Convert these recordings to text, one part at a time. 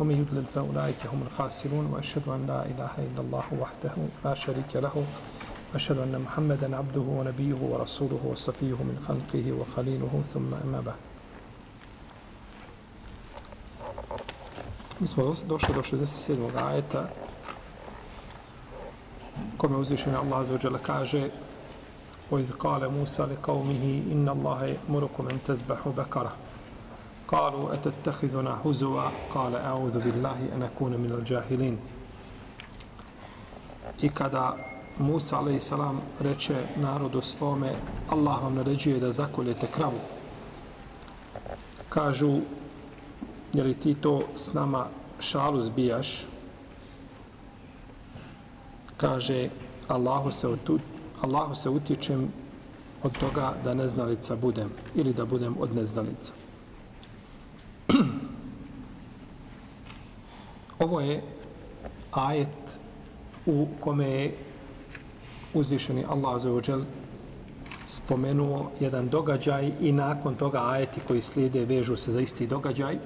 ومن يضلل فأولئك هم الخاسرون وأشهد أن لا إله إلا الله وحده لا شريك له. وأشهد أن محمدا عبده ونبيه ورسوله وصفيه من خلقه وخليله. ثم أما بعد. Mi smo došli do 67. ajeta kome uzvišenje Allah za ođele kaže وَإِذْ قَالَ مُوسَى لِقَوْمِهِ إِنَّ اللَّهَ يَأْمُرُكُمْ أَن تَذْبَحُوا بَكَرَةً قالوا أتتخذنا هزوا قال أعوذ بالله أن أكون من الجاهلين I kada Musa a.s. reče narodu svome Allah vam naređuje da zakoljete kravu. Kažu, je li ti to s nama šalu zbijaš? Kaže, Allahu se, otu, Allahu se utječem od toga da neznalica budem ili da budem od neznalica. Ovo je ajet u kome je uzvišeni Allah za spomenuo jedan događaj i nakon toga ajeti koji slijede vežu se za isti događaj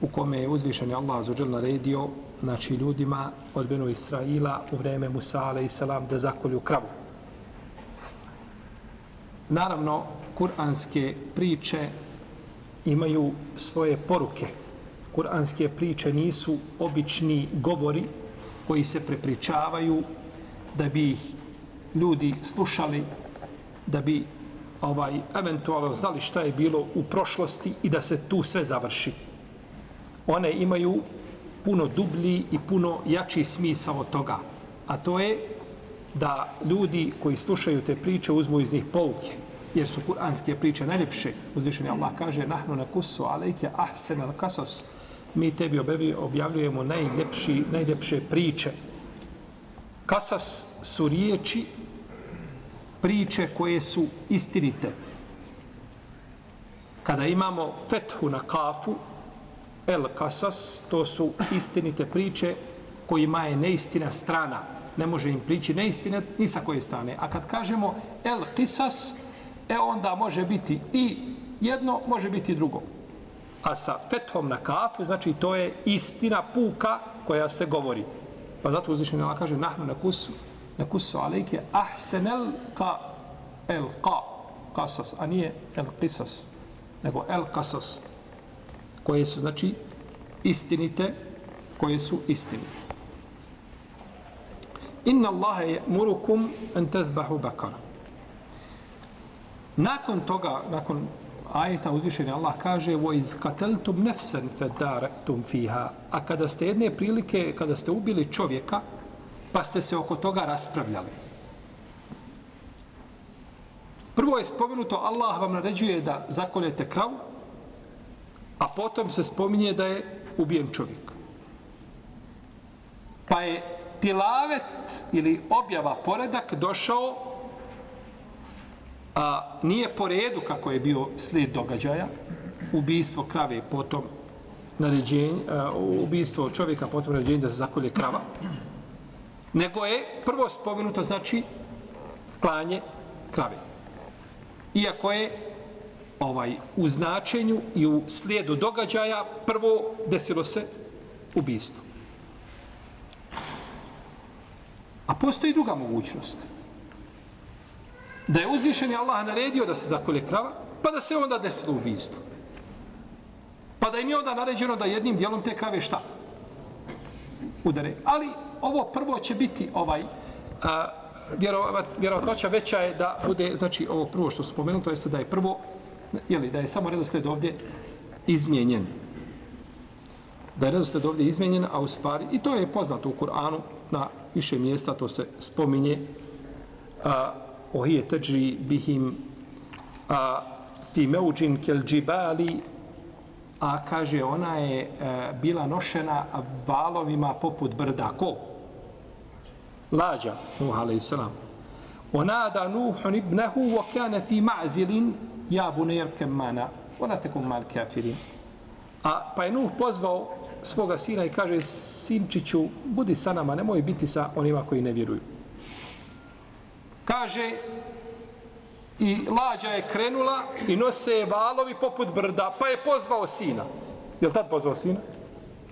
u kome je uzvišeni Allah za naredio znači ljudima od Benu Israila u vreme Musa i salam da zakolju kravu. Naravno, kuranske priče imaju svoje poruke. Kur'anske priče nisu obični govori koji se prepričavaju da bi ih ljudi slušali, da bi ovaj eventualno znali šta je bilo u prošlosti i da se tu sve završi. One imaju puno dublji i puno jači smisao od toga. A to je da ljudi koji slušaju te priče uzmu iz njih pouke jer su kuranske priče najljepše. Uzvišeni Allah kaže, nahnu na kusu, alejke ahsen al kasos. Mi tebi objavljujemo najljepši, najljepše priče. Kasas su riječi, priče koje su istinite. Kada imamo fethu na kafu, el kasas, to su istinite priče kojima je neistina strana. Ne može im prići neistina ni sa koje strane. A kad kažemo el kisas, e onda može biti i jedno, može biti drugo. A sa fethom na kafu, znači to je istina puka koja se govori. Pa zato uzvišenje Allah kaže, nahnu na kusu, na kusu alejke, ahsenel ka el ka, kasas, a nije el kisas, nego el kasas, koje su, znači, istinite, koje su istinite. Inna Allahe je murukum en tezbahu bakara. Nakon toga, nakon ajeta uzvišenja Allah kaže وَإِذْ قَتَلْتُمْ نَفْسًا فَدَارَتُمْ فِيهَا A kada ste jedne prilike, kada ste ubili čovjeka, pa ste se oko toga raspravljali. Prvo je spomenuto Allah vam naređuje da zakoljete kravu, a potom se spominje da je ubijen čovjek. Pa je tilavet ili objava poredak došao a, nije po redu kako je bio slijed događaja, ubijstvo krave potom naređenje, a, ubijstvo čovjeka potom naređenje da se zakolje krava, nego je prvo spomenuto znači klanje krave. Iako je ovaj u značenju i u slijedu događaja prvo desilo se ubijstvo. A postoji druga mogućnost da je uzvišeni Allah naredio da se zakolje krava, pa da se onda desilo ubijstvo. Pa da im je onda naređeno da jednim dijelom te krave šta? Udare. Ali ovo prvo će biti ovaj a, vjerovatnoća veća je da bude, znači ovo prvo što su spomenuto, to je da je prvo, jeli, da je samo redosled ovdje izmijenjen. Da je redosled ovdje izmijenjen, a u stvari, i to je poznato u Kur'anu, na više mjesta to se spominje, a, ohije teđri bihim a, fi meuđin kel džibali, a kaže ona je e, bila nošena valovima poput brda. Ko? lađa, Nuh a.s. ونادى نوح ابنه وكان في معزل يا بني اركب معنا ولا تكن مع الكافرين A pa je Nuh pozvao svoga sina i kaže, sinčiću, budi sa nama, nemoj biti sa onima koji ne vjeruju. Kaže, i lađa je krenula i nose je valovi poput brda, pa je pozvao sina. Je li tad pozvao sina?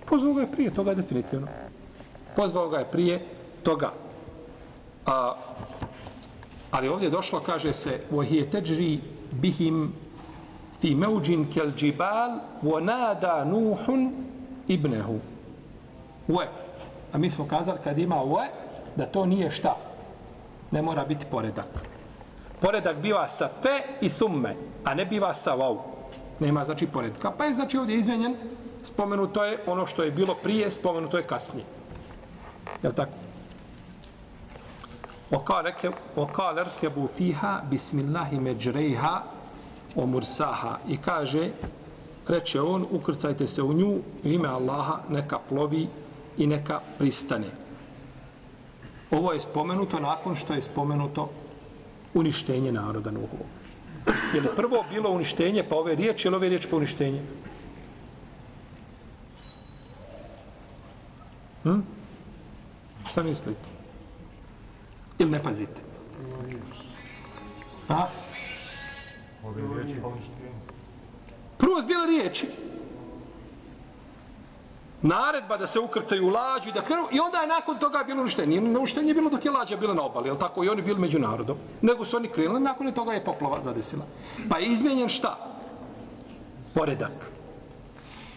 Pozvao ga je prije toga, definitivno. Pozvao ga je prije toga. A, ali ovdje je došlo, kaže se, وَهِيَ تَجْرِي بِهِمْ fi meuđin kel džibal wa nada nuhun ibnehu. Ue. A mi smo kazali kad ima ue, da to nije šta. Ne mora biti poredak. Poredak biva sa fe i summe, a ne biva sa vau. Nema znači poredka. Pa je znači ovdje izmenjen, spomenuto je ono što je bilo prije, spomenuto je kasnije. Je tako? وقال اركبوا فيها بسم الله مجريها o mursaha i kaže reče on ukrcajte se u nju ime Allaha neka plovi i neka pristane ovo je spomenuto nakon što je spomenuto uništenje naroda Nuhu je li prvo bilo uništenje pa ove riječi ili ove riječi pa uništenje hm? šta mislite ili ne pazite a? Ove riječi Prvo zbile riječi. Naredba da se ukrcaju u lađu i da krenu. I onda je nakon toga bilo uništenje. Nije uništenje bilo dok je lađa bila na obali, jel tako? I oni bili među narodom. Nego su oni krenuli, nakon toga je poplava zadesila. Pa je izmijenjen šta? Poredak.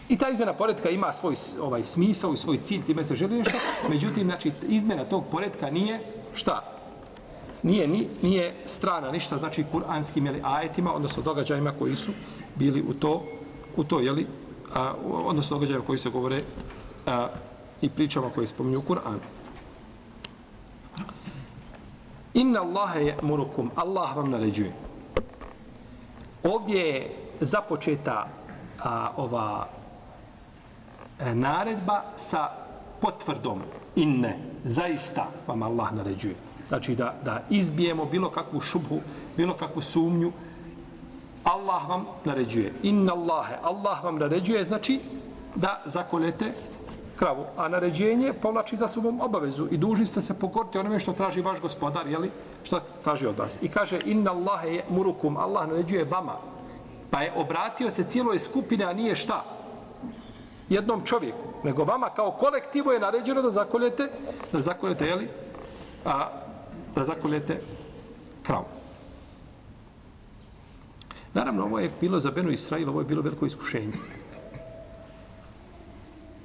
I ta izmjena poredka ima svoj ovaj smisao i svoj cilj, time se želi nešto. Međutim, znači, izmjena tog poredka nije šta? nije, ni, nije strana ništa, znači kuranskim jeli, ajetima, odnosno događajima koji su bili u to, u to jeli, a, odnosno događajima koji se govore a, i pričama koje spominju Kur'an. Inna Allahe je murukum, Allah vam naređuje. Ovdje je započeta a, ova a, naredba sa potvrdom inne, zaista vam Allah naređuje znači da, da izbijemo bilo kakvu šubhu, bilo kakvu sumnju, Allah vam naređuje. Inna Allahe, Allah vam naređuje, znači da zakoljete kravu. A naređenje povlači za sobom obavezu i dužni ste se pokoriti onome što traži vaš gospodar, jeli? Što traži od vas. I kaže, inna Allahe je murukum, Allah naređuje vama. Pa je obratio se cijeloj skupine, a nije šta? Jednom čovjeku. Nego vama kao kolektivu je naređeno da zakoljete, da zakoljete, jeli? A, da zakoljete kravu. Naravno, ovo je bilo za Benu Israil, ovo je bilo veliko iskušenje.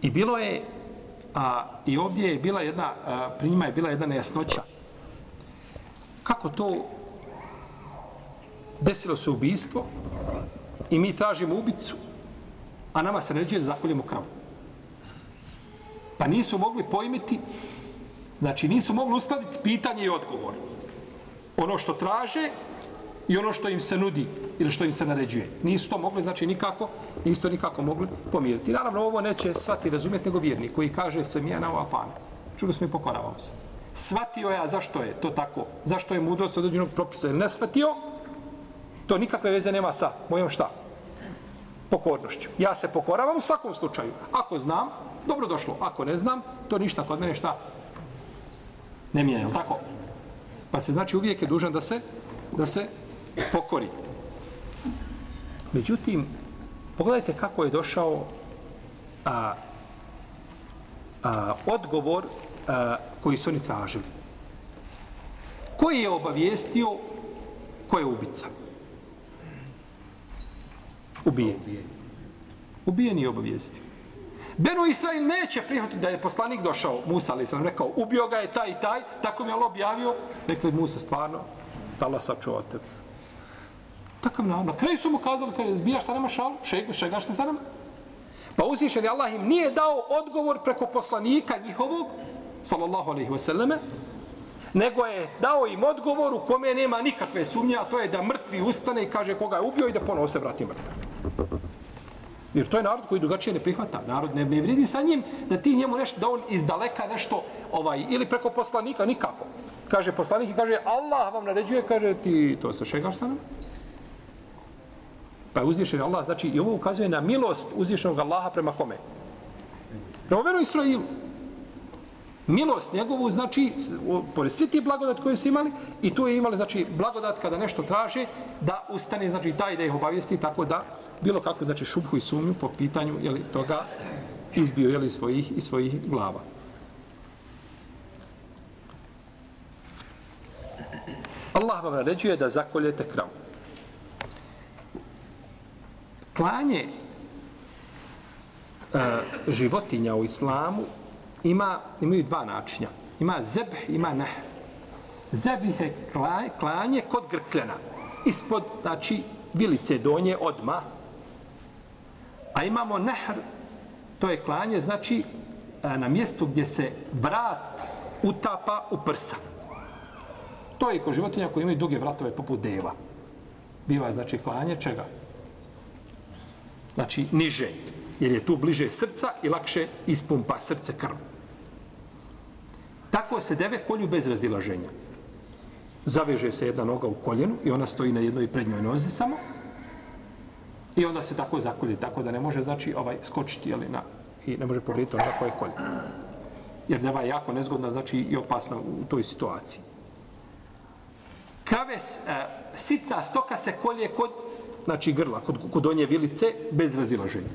I bilo je, a, i ovdje je bila jedna, a, pri njima je bila jedna nejasnoća. Kako to desilo se ubijstvo i mi tražimo ubicu, a nama se neđe da zakoljemo kravu. Pa nisu mogli pojmiti Znači, nisu mogli uskladiti pitanje i odgovor. Ono što traže i ono što im se nudi ili što im se naređuje. Nisu to mogli, znači, nikako, nisu to nikako mogli pomiriti. Naravno, ovo neće svati razumjeti nego vjernik koji kaže se mi je na ova pana. Čuli smo i pokoravamo se. Svatio ja zašto je to tako, zašto je mudrost određenog propisa ili ne svatio, to nikakve veze nema sa mojom šta? Pokornošću. Ja se pokoravam u svakom slučaju. Ako znam, dobro došlo. Ako ne znam, to ništa kod mene šta ne mijenja, je tako? Pa se znači uvijek je dužan da se da se pokori. Međutim, pogledajte kako je došao a, a, odgovor a, koji su oni tražili. Koji je obavijestio ko je ubica? Ubijen. Ubijen je obavijestio. Benu Israil neće prihvatiti da je poslanik došao, Musa, ali sam rekao, ubio ga je taj i taj, tako mi je Allah objavio, rekli Musa, stvarno, da Allah sačuva tebe. Takav nam. Na kraju su mu kazali, kada zbijaš sa nama šal, šeg, šegaš se sa nama. Pa uzvišen je Allah im nije dao odgovor preko poslanika njihovog, sallallahu alaihi wasallame, nego je dao im odgovor u kome nema nikakve sumnje, a to je da mrtvi ustane i kaže koga je ubio i da ponovo se vrati mrtav. Jer to je narod koji drugačije ne prihvata. Narod ne, ne vridi sa njim da ti njemu nešto, da on iz daleka nešto, ovaj, ili preko poslanika, nikako. Kaže poslanik i kaže, Allah vam naređuje, kaže, ti to se šegaš sa nama? Pa je uzvišen Allah, znači, i ovo ukazuje na milost uzvišenog Allaha prema kome? Prema veru Israilu milost njegovu, znači, pored svi ti blagodat koje su imali, i tu je imali, znači, blagodat kada nešto traže, da ustane, znači, daj da ih obavijesti, tako da bilo kako, znači, šubhu i sumnju po pitanju, jeli, toga izbio, jeli, svojih i svojih glava. Allah vam naređuje da zakoljete kravu. Klanje e, životinja u islamu ima, imaju dva načina. Ima zebh, ima nehr. Zebh je klanje kod grkljena. Ispod, znači, vilice donje odma. A imamo nehr, to je klanje, znači, e, na mjestu gdje se vrat utapa u prsa. To je kod životinja koji imaju duge vratove poput deva. Biva, znači, klanje čega? Znači, niže. Jer je tu bliže srca i lakše ispumpa srce krv. Tako se deve kolju bez razilaženja. Zaveže se jedna noga u koljenu i ona stoji na jednoj prednjoj nozi samo. I onda se tako zakolje, tako da ne može znači ovaj skočiti ali na i ne može povrijediti ono koje kolje. Jer deva je jako nezgodna, znači i opasna u toj situaciji. Krave, e, sitna stoka se kolje kod znači grla, kod, kod donje vilice, bez razilaženja.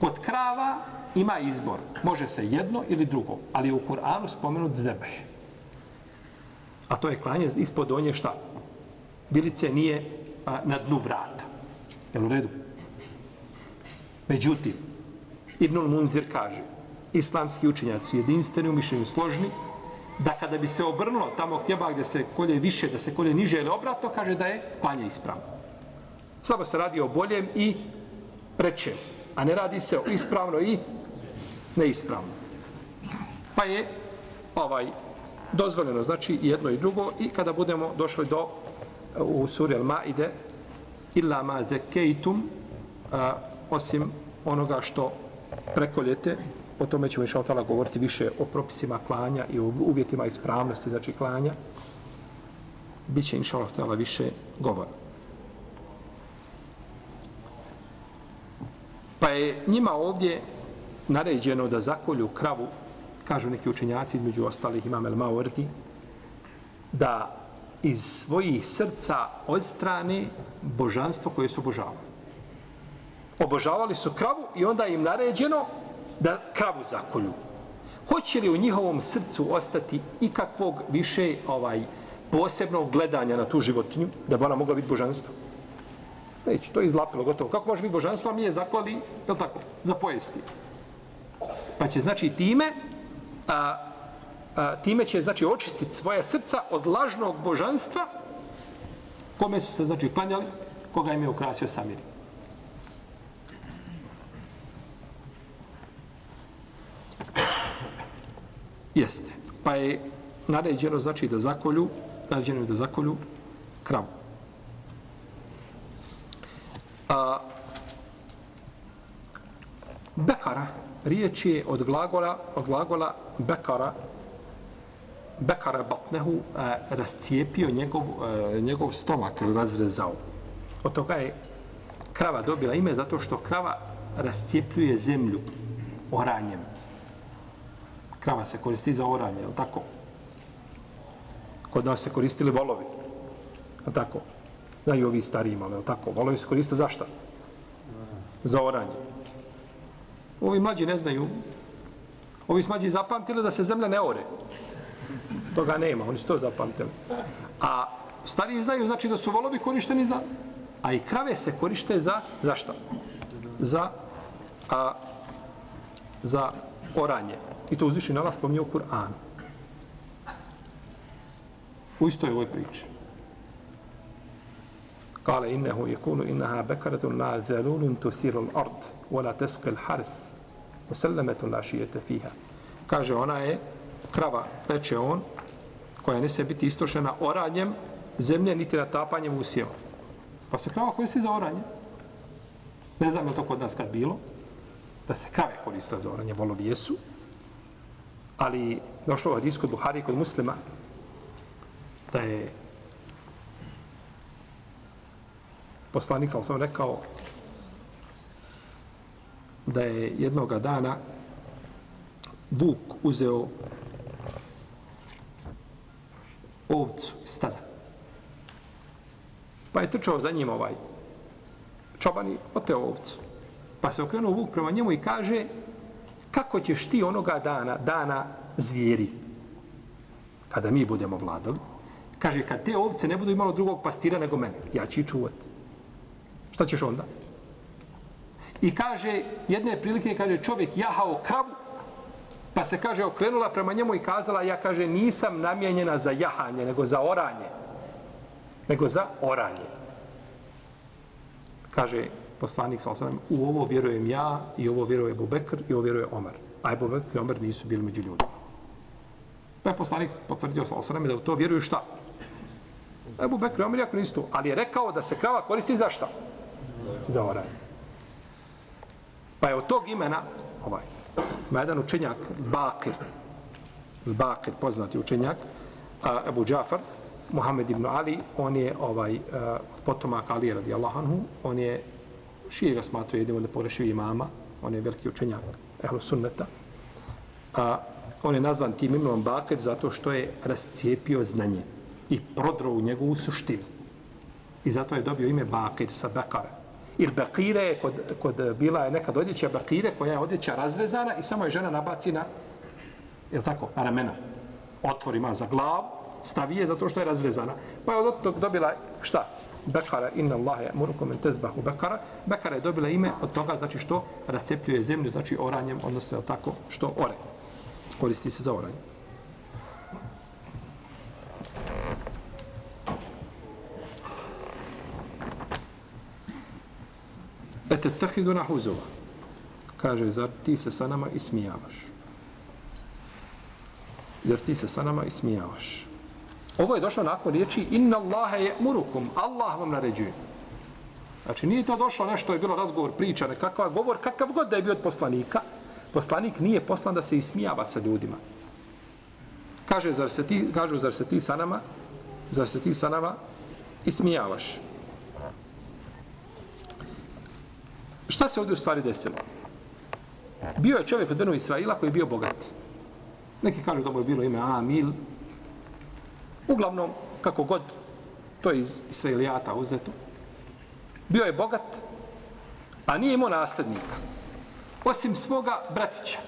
Kod krava ima izbor. Može se jedno ili drugo, ali je u Kur'anu spomenut zebeh. A to je klanje ispod donje šta? Vilice nije a, na dnu vrata. Jel u redu? Međutim, Ibnul Munzir kaže, islamski učenjaci su jedinstveni u mišljenju složni, da kada bi se obrnulo tamo gdje gdje se kolje više, da se kolje niže ili obratno, kaže da je klanje ispravno. Samo se radi o boljem i prečem, a ne radi se o ispravno i neispravno. Pa je ovaj dozvoljeno znači jedno i drugo i kada budemo došli do u suri Al-Maide illa ma zekejtum osim onoga što prekoljete o tome ćemo inša Allah govoriti više o propisima klanja i o uvjetima ispravnosti znači klanja bit će inša više govora pa je njima ovdje naređeno da zakolju kravu, kažu neki učenjaci između ostalih imam El Maordi, da iz svojih srca odstrane božanstvo koje su obožavali. Obožavali su kravu i onda im naređeno da kravu zakolju. Hoće li u njihovom srcu ostati ikakvog više ovaj posebnog gledanja na tu životinju, da bi ona mogla biti božanstvo? Neće, to je izlapilo, gotovo. Kako može biti božanstvo, a mi je zaklali, je tako, za pojesti. Pa će znači time a, a, time će znači očistiti svoja srca od lažnog božanstva kome su se znači klanjali, koga im je ukrasio Samir. Jeste. Pa je naređeno znači da zakolju, naređeno da zakolju kravu. A, Bekara, riječ je od glagola, od glagola bekara, bekara batnehu, a, rascijepio njegov, a, njegov stomak, razrezao. Od toga je krava dobila ime zato što krava rascijepljuje zemlju oranjem. Krava se koristi za oranje, je tako? Kod nas se koristili volovi, je tako? Znaju ovi stari imali, je tako? Volovi se koriste za šta? Za oranje. Ovi mlađi ne znaju. Ovi mlađi zapamtili da se zemlja ne ore. Toga nema, oni su to zapamtili. A stariji znaju, znači da su volovi korišteni za... A i krave se korište za... Za šta? Za... A, za oranje. I to uzviši na vas spominje u Kur'anu. U istoj ovoj priči. قال إنه يكون إنها بكرة لا ذلول تثير الأرض ولا wa الحرث مسلمة لا شيئة فيها. Kaže, ona je krava, reče on, koja ne se biti istrošena oranjem zemlje, niti natapanjem usjeva. Pa se krava koristi za oranje. Ne znam je to kod nas kad bilo, da se krave koristile za oranje, volovi jesu, ali došlo u hadisku Buhari kod muslima, da je poslanik sam sam rekao da je jednoga dana Vuk uzeo ovcu iz stada. Pa je trčao za njim ovaj čobani, oteo ovcu. Pa se okrenuo Vuk prema njemu i kaže kako ćeš ti onoga dana, dana zvijeri, kada mi budemo vladali, kaže, kad te ovce ne budu imalo drugog pastira nego mene, ja ću ih čuvati. Šta ćeš onda? I kaže, jedne prilike, kaže, čovjek jahao kravu, pa se, kaže, okrenula prema njemu i kazala, ja, kaže, nisam namjenjena za jahanje, nego za oranje. Nego za oranje. Kaže, poslanik, sa u ovo vjerujem ja, i ovo vjeruje Bubekr, i ovo vjeruje Omar. A Ebu Bekr i Omer nisu bili među ljudima. Pa je poslanik potvrdio sa osaname da u to vjeruju šta? Ebu Bekr i Omer jako nisu to. Ali je rekao da se krava koristi za šta? Za za oranje. Pa je od tog imena, ovaj, ima jedan učenjak, Bakir, Bakir, poznati učenjak, a, Abu Džafar, Muhammed ibn Ali, on je ovaj, eh, od potomaka Ali radijallahu anhu, on je šije ga smatruje jednim od neporešivih imama, on je veliki učenjak ehlu sunneta. A, on je nazvan tim imenom Bakir zato što je rascijepio znanje i prodro u njegovu suštinu. I zato je dobio ime Bakir sa Bekara. Ili bakire je kod, kod bila je nekad odjeća bakire koja je odjeća razrezana i samo je žena nabaci na, je tako, na ramena. Otvor ima za glavu, stavi je zato što je razrezana. Pa je od tog dobila šta? Bekara, inna Allahe murukom en tezbahu Bekara. Bekara je dobila ime od toga, znači što rascepljuje zemlju, znači oranjem, odnosno je tako što ore. Koristi se za oranje. Ete tahidu na huzova. Kaže, zar ti se sa nama ismijavaš? Zar ti se sa nama ismijavaš? Ovo je došlo nakon riječi inna Allahe je murukum, Allah vam naređuje. Znači nije to došlo nešto je bilo razgovor, priča, nekakav govor, kakav god da je bio od poslanika, poslanik nije poslan da se ismijava sa ljudima. Kaže, zar se ti, kažu, zar se ti sa nama, zar se ti sa nama ismijavaš? Šta se ovdje u stvari desilo? Bio je čovjek od Benu Israila koji je bio bogat. Neki kažu da mu je bilo ime Amil, Uglavnom, kako god, to je iz Israilijata uzeto. Bio je bogat, a nije imao nasljednika. Osim svoga bratića.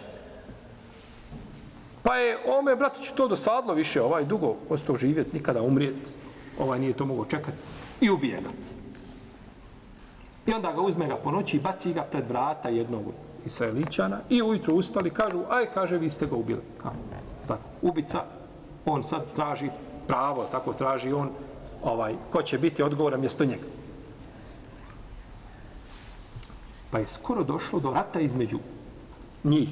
Pa je ome bratić to dosadlo više, ovaj dugo ostao živjet, nikada umrijet. Ovaj nije to mogao čekati. I ubije ga. I onda ga uzme ga po noći i baci ga pred vrata jednog Israeličana i ujutro ustali, kažu, aj, kaže, vi ste ga ubili. Ha, tako, ubica, on sad traži pravo, tako traži on, ovaj, ko će biti odgovoran mjesto njega. Pa je skoro došlo do rata između njih.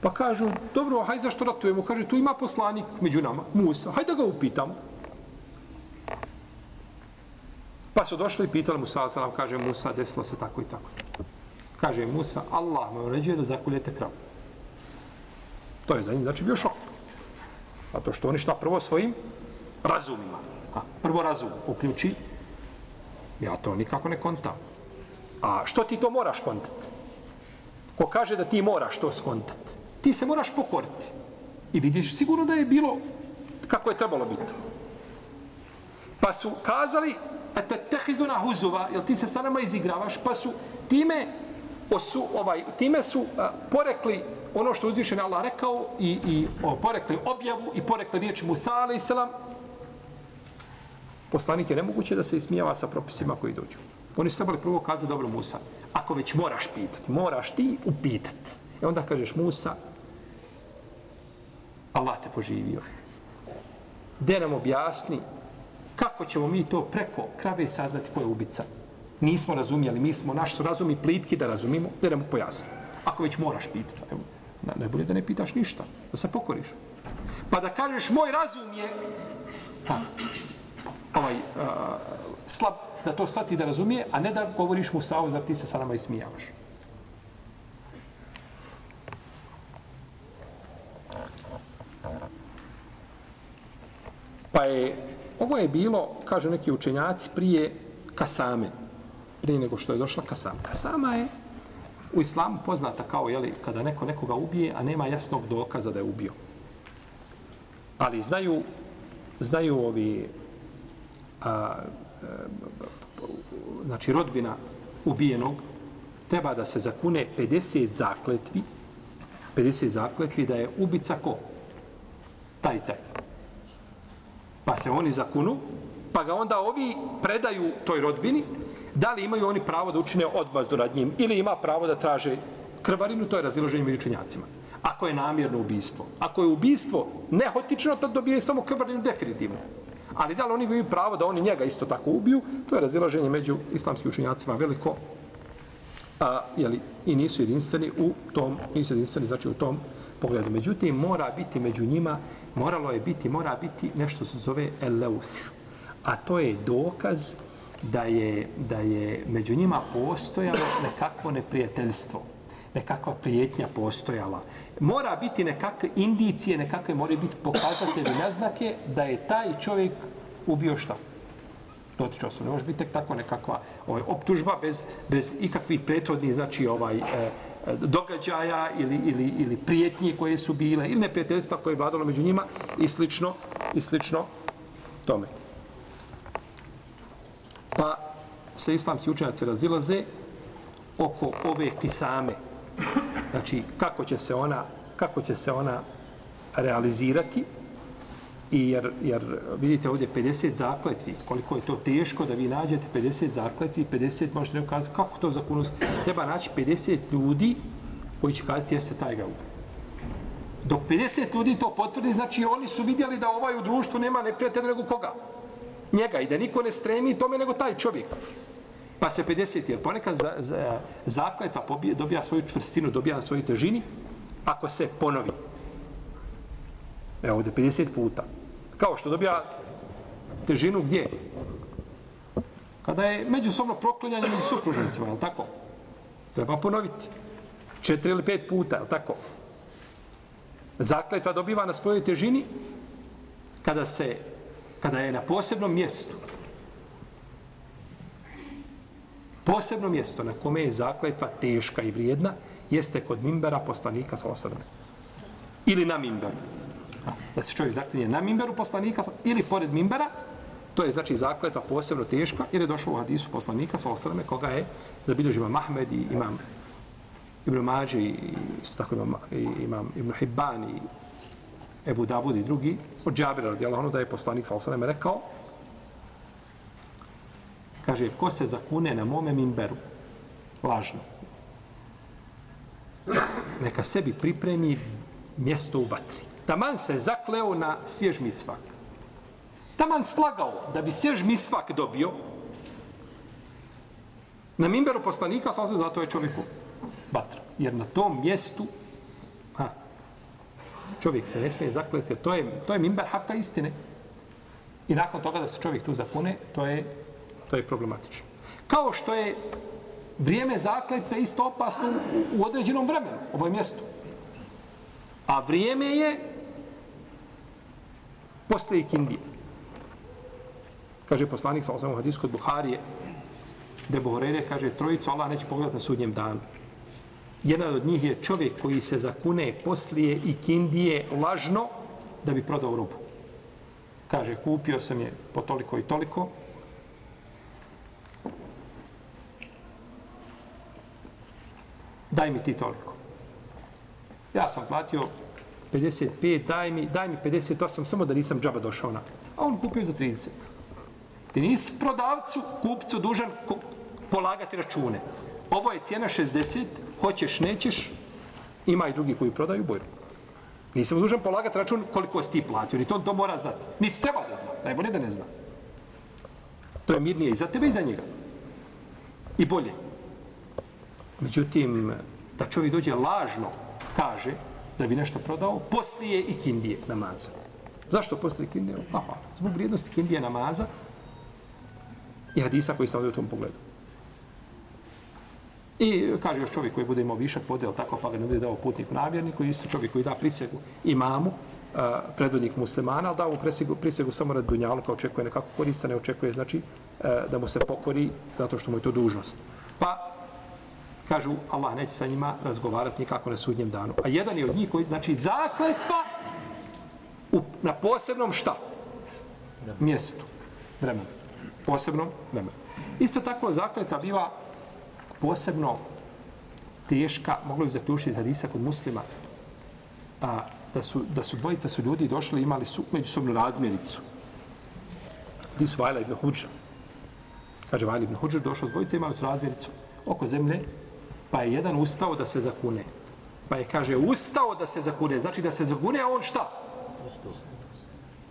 Pa kažu, dobro, hajde zašto ratujemo? Kaže, tu ima poslanik među nama, Musa, hajde da ga upitamo. Pa su došli i pitali Musa, salam, kaže Musa, desilo se tako i tako. Kaže Musa, Allah me uređuje da zakuljete kravu. To je za njih, znači bio šok. Zato što oni šta prvo svojim razumima. A, prvo razum uključi. Ja to nikako ne kontam. A što ti to moraš kontat? Ko kaže da ti moraš to skontat? Ti se moraš pokoriti. I vidiš sigurno da je bilo kako je trebalo biti. Pa su kazali, ete tehidu na huzuva, jel ti se sa nama izigravaš, pa su time, osu, ovaj, time su a, porekli ono što uzvišen Allah rekao i, i o, porekli objavu i porekli riječ Musa alaih salam, poslanik je nemoguće da se ismijava sa propisima koji dođu. Oni su trebali prvo kazati, dobro Musa, ako već moraš pitati, moraš ti upitati. E onda kažeš Musa, Allah te poživio. Gde nam objasni kako ćemo mi to preko krave saznati ko je ubica. Nismo razumijeli, mi smo naš razumi plitki da razumimo, da nam pojasni. Ako već moraš pitati. Evo, Najbolje da ne pitaš ništa, da se pokoriš. Pa da kažeš, moj razum je ha, ovaj, a, slab, da to shvati da razumije, a ne da govoriš mu sao, zar ti se sa nama ismijavaš. Pa je, ovo je bilo, kažu neki učenjaci, prije kasame, prije nego što je došla kasama. Kasama je u islamu poznata kao, jeli, kada neko nekoga ubije, a nema jasnog dokaza da je ubio. Ali znaju, znaju ovi, a, a, znači rodbina ubijenog, treba da se zakune 50 zakletvi, 50 zakletvi da je ubica ko? Taj, taj. Pa se oni zakunu, pa ga onda ovi predaju toj rodbini, da li imaju oni pravo da učine odmazdu nad njim ili ima pravo da traže krvarinu, to je razilaženje među učenjacima. Ako je namjerno ubistvo. Ako je ubistvo nehotično, to dobije samo krvarinu definitivno. Ali da li oni imaju pravo da oni njega isto tako ubiju, to je razilaženje među islamskim učenjacima veliko. A, jeli, I nisu jedinstveni u tom, nisu jedinstveni, znači u tom pogledu. Međutim, mora biti među njima, moralo je biti, mora biti nešto se zove eleus. A to je dokaz da je, da je među njima postojalo nekakvo neprijateljstvo nekakva prijetnja postojala. Mora biti nekakve indicije, nekakve moraju biti pokazatelji naznake da je taj čovjek ubio šta? Dotiče osoba. Ne može biti tek tako nekakva ovaj, optužba bez, bez ikakvih prethodnih znači, ovaj, eh, događaja ili, ili, ili prijetnje koje su bile ili neprijateljstva koje je vladalo među njima i slično, i slično tome. Pa se islamski učenjaci razilaze oko ove kisame, Znači, kako će se ona, kako će se ona realizirati, I jer, jer vidite ovdje 50 zakletvi, koliko je to teško da vi nađete 50 zakletvi, 50 možete neko kazati, kako to zakonu? Treba naći 50 ljudi koji će kazati jeste taj ga Dok 50 ljudi to potvrdi, znači oni su vidjeli da ovaj u društvu nema neprijatelja nego koga? Njega i da niko ne stremi tome nego taj čovjek. Pa se 50, jer ponekad za, za, zakletva pobije, dobija svoju čvrstinu, dobija na svojoj težini, ako se ponovi. Evo ovdje 50 puta. Kao što dobija težinu gdje? Kada je međusobno proklinjanje među supružnicima, je li tako? Treba ponoviti. Četiri ili pet puta, je li tako? Zakletva dobiva na svojoj težini kada se kada je na posebnom mjestu Posebno mjesto na kome je zakletva teška i vrijedna jeste kod mimbera poslanika sa osadom. Ili na mimberu. Da se čovjek zaklinje na mimberu poslanika ili pored mimbera, to je znači zakletva posebno teška jer je došlo u hadisu poslanika sa osadom koga je zabilježio Mahmed i imam Ibn Mađi i isto tako imam, imam Ibn Hibban i Ebu Davud i drugi od Džabira radijala ono da je poslanik sa osadom rekao kaže, ko se zakune na mome mimberu, lažno, neka sebi pripremi mjesto u vatri. Taman se zakleo na svjež misvak. Taman slagao da bi svjež misvak dobio, na mimberu poslanika, sam se zato je čovjeku vatra. Jer na tom mjestu, ha, čovjek se ne smije zaklesti, to je, to je mimber haka istine. I nakon toga da se čovjek tu zakune, to je To je problematično. Kao što je vrijeme zakletve isto opasno u, u određenom vremenu, ovo je mjesto. A vrijeme je posle ikindije. Kaže poslanik, sam u hadisku od Buharije, gde Buharije kaže, trojicu Allah neće pogledati na sudnjem danu. Jedan od njih je čovjek koji se zakune poslije ikindije lažno da bi prodao robu. Kaže, kupio sam je po toliko i toliko, daj mi ti toliko. Ja sam platio 55, daj mi, daj mi 58, samo da nisam džaba došao na. A on kupio za 30. Ti nisi prodavcu, kupcu dužan polagati račune. Ovo je cijena 60, hoćeš, nećeš, ima i drugi koji prodaju boju. Nisam dužan polagati račun koliko si ti platio, ni to, to mora znati. Niti treba da zna, najbolje da ne zna. To je mirnije i za tebe i za njega. I bolje. Međutim, da čovjek dođe lažno, kaže da bi nešto prodao, poslije i kindije namaza. Zašto poslije kindije? Aha, zbog vrijednosti kindije namaza, I hadisa koji stavljaju u tom pogledu. I kaže još čovjek koji bude imao višak vode, tako pa ga ne bude dao putnik namjerniku, i isto čovjek koji da prisegu imamu, uh, predvodnik muslimana, ali da ovu prisegu, prisegu samo rad dunjalu, očekuje nekako korista, ne očekuje znači uh, da mu se pokori zato što mu je to dužnost. Pa kažu Allah neće sa njima razgovarati nikako na sudnjem danu. A jedan je od njih koji znači zakletva u, na posebnom šta? Mjestu. Vremenu. Posebnom vremenu. Isto tako zakletva biva posebno teška, moglo bi zaključiti iz hadisa kod muslima, a, da, su, da su dvojica su ljudi došli imali su međusobnu razmjericu. Di su Vajla ibn Huđa. Kaže, Vajla ibn Huđa došao s dvojica imali su razmjericu oko zemlje, pa je jedan ustao da se zakune. Pa je, kaže, ustao da se zakune. Znači da se zakune, a on šta?